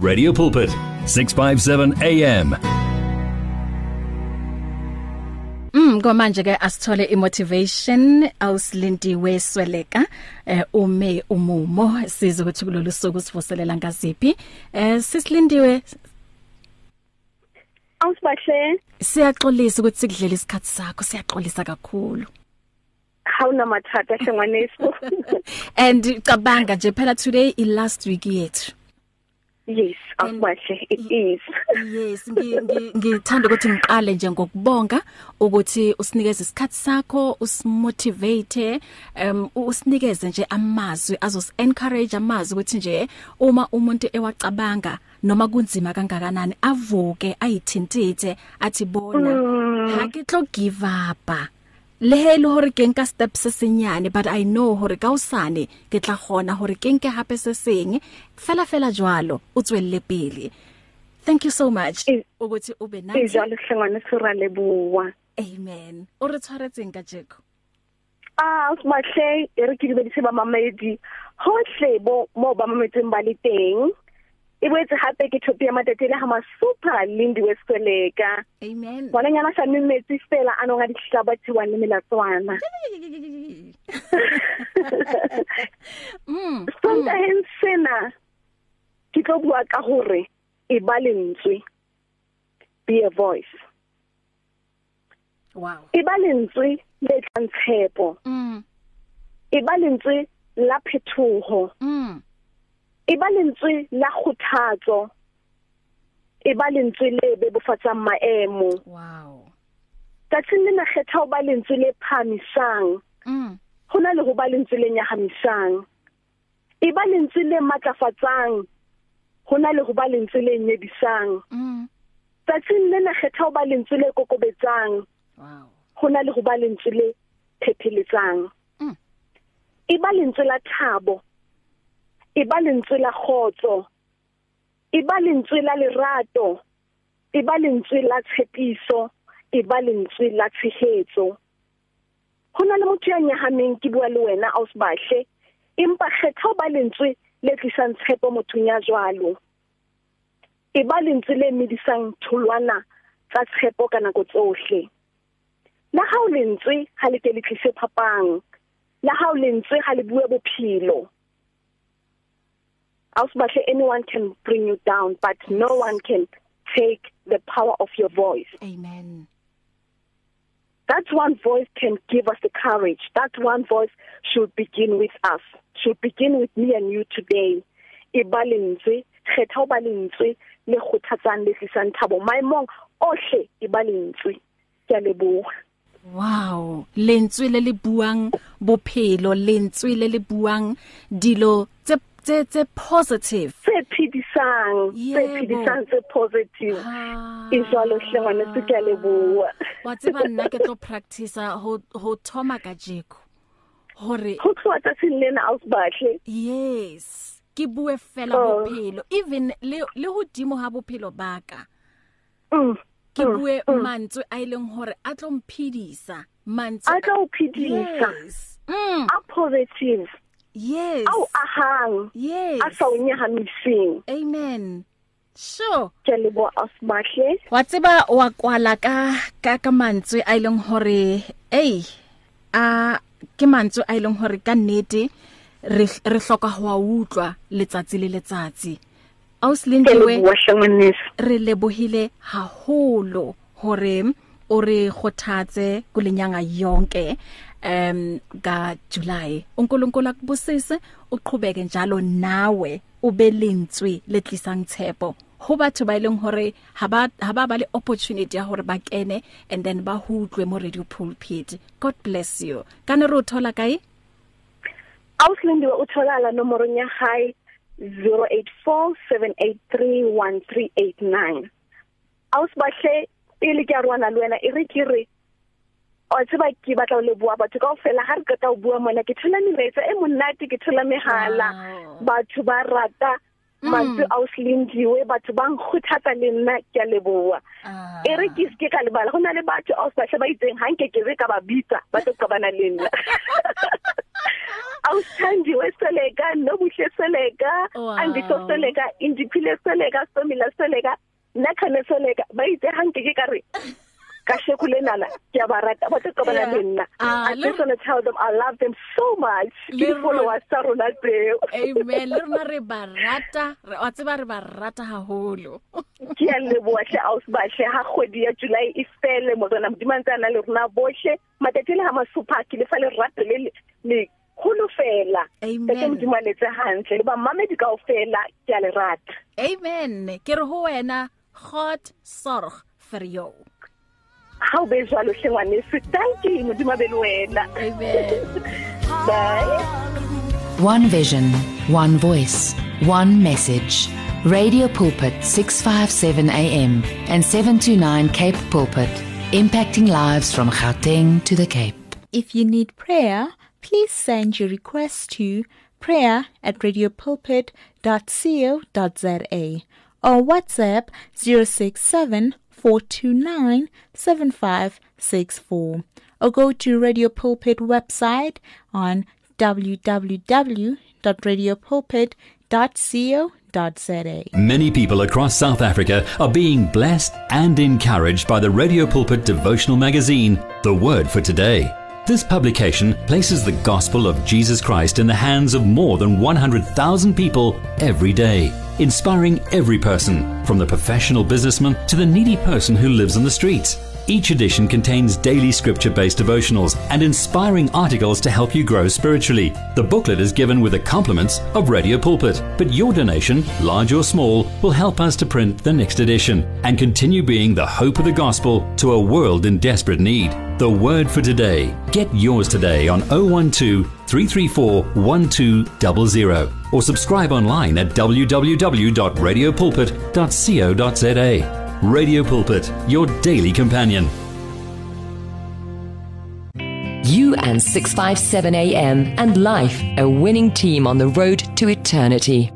Radio Pulpit 657 AM Mm kwamanje ke asithole imotivation awusilindiwe sweleka eh ume umumo. Siza ukuthi kulolu suku sivuselela ngaziphi. Eh sisilindiwe Awusibahle siyaxolisa ukuthi sikudlela isikhathi sakho siyaxolisa kakhulu. Hawuna mathatha hlengwaneso and cabanga nje phela today i last week yethu. Yes awusibahle it is. Yes ngithanda ukuthi ngiqale nje ngokubonga ukuthi usinikeze isikhathi sakho usimotivate um usinikeze nje amazwi azos encourage amazwi ukuthi nje uma umuntu ewacabanga noma kunzima kangakanani avuke ayithintithe athi bona ha ke tlo give up le le hore ke nka step se senyane but i know hore ka usane ke tla gona hore ke nke hape se seng. Fela fela jwalo o tswelle pele. Thank you so much. Ukuthi ube nathi Ijalo hlengwane sura lebuwa amen. O re tshwaretseng ka jeko Ah usibahle ere ke dibedise ba mamedi. Hohle bo mo ba mametseng ba le teng. E boetse hape ke thopi ya matetele ha masupa lindi wesweleka amen. Bona nyana sa metsi fela a nonga dihlaba thiwane le melatswana. Mm sontaheng sena ke tlo bua ka hore e ba lentswe be a voice. Wow. E ba lentswe le tlang tshepo. Mm. E ba lentswe la phethoho. Mm. E ba lentswe la kgothatso. E ba lentswe le bebofatsang maemo. Wow. Tsatsing le nakgetha ho ba lentswe le phamisang mm. Hona le ho ba lentswe le nyahamisang. E ba lentswe le matlafatsang. Hona le ho ba lentswe le nyedisang. Mm. Tsatsing le nakgetha ho ba lentswe le kokobetsang. Wow. Hona le ho ba lentswe le phepheletsang. Mm. e ba lentswe la thabo. E ba lentswe la khotso e ba lentswe la lerato. E ba lentswe la tshepiso. E ba lentswe la tshehetso. Hona le motho ya nyahameng ke bua le wena ausbahle empa kgetha ho ba lentswe le tlisang tshepo mothong ya jwalo. E ba lentswe le medisang tholwana tsa tshepo ka nako tsohle. La ha o lentswe ha le ke le tlise phapang. La ha o lentswe ha le bue bophelo. Ausbahle anyone can bring you down but no one can take the power of your voice. Amen. That one voice can give us the courage. That one voice should begin with us should begin with me and you today. E balentswe kgetha o balentswe le khothatsang le tlisang thabo. Maemong ohle e balentswe ke a leboha. Wow lentswe le le buang bophelo lentswe le le buang dilo tse tse tse positive. Se phidisang se Yebo. phidisang se positive. Ah. e jwalo hlengwane se ke a leboha wa tseba nna ke tlo practice ho ho thoma ka jeko? Hore ho tloha tsatsing lena ausbahle yes. Ke bue fela Oh. bophelo. Even le le hodimo ha bophelo baka mm ke Mm, bue mm. mantswe a ileng hore a tlo mphidisa. Mantswe a tla o phidisa yes. Mm. A positive. Yes. A o ahang. Yes. A sa o nyahamiseng amen. Sure ke a leboha ausbahle wa tseba wa kwala ka ka ka mantswe a ileng hore ei a ke mantswe a ileng hore ka nnete re re hloka ho a utlwa letsatsi le letsatsi. Ke auslindiwe leboha hlengwanese re lebohile haholo hore o re khothatse kulenyanga yonke em ka July. uNkulunkulu akubusise uqhubeke njalo nawe ube lentswe letlisang tshepo ho batho ba ileng hore ha ba ha ba ba le opportunity ya hore ba kene and then ba hutlwe mo radio pulpit. God bless you. Kana re o thola kae? Auslindiwe utholala nomorong ya hae 0847831389 ausbahle pele ke a rwana le wena e re ke re o tseba ke batla ho leboha batho kaofela ha re qeta ho bua mona ke thola melaetsa e monate ke thola mehala Wow. batho ba rata Mm. mantswe auslindiwe batho ba nkgothatsa le nna ke a leboha Ah. e re ke se ka lebala go na le batho ausbahle ba itseng ha nke ke re ka ba bitsa ba tlo qabana le nna awuthandiwe seleka nobuhle seleka Wow. angiso seleka indiphile seleka somila seleka nakhane seleka ba itse hanke ke kare ka shekulena ke ba rata ba tlo qabana Yeah. le nna. Ah, i le- just want to tell them i love them so much Le ke rona- followers tsa rona tseo. Amen. Le rona re ba rata re wa tseba re ba rata haholo. Ke a leboa hle ausbahle ha kgwedi ya July e fele morena modimantsana le rona bohle. Matsatsi le ha masupha ke le fa le rate le le- le kholo fela. Amen. ke modimanetse hantle le ba mamedi kaofela ke a le rata. Amen. Ke re ho wena god sorg vir jou ha o be jwalo hle ngwanese thank you modimo a be le wena. Amen. Bye. One vision, one voice, one message. Radio Pulpit 657 AM and 729 Cape Pulpit, impacting lives from Gauteng to the Cape. If you need prayer, please send your request to prayer at radiopulpit.co.za or WhatsApp 067 429 7564 or go to Radio Pulpit website on www.radiopulpit.co.za. Many people across South Africa are being blessed and encouraged by the Radio Pulpit devotional magazine, The Word for Today. This publication places the gospel of Jesus Christ in the hands of more than 100,000 people every day, inspiring every person, from the professional businessman to the needy person who lives on the streets. Each edition contains daily scripture based devotionals and inspiring articles to help you grow spiritually. The booklet is given with the compliments of Radio Pulpit, but your donation, large or small, will help us to print the next edition and continue being the hope of the gospel to a world in desperate need. The word for today. Get yours today on 012 334 1200 or subscribe online at www.radiopulpit.co.za. Radio Pulpit, your daily companion. You and 657 AM and life, a winning team on the road to eternity.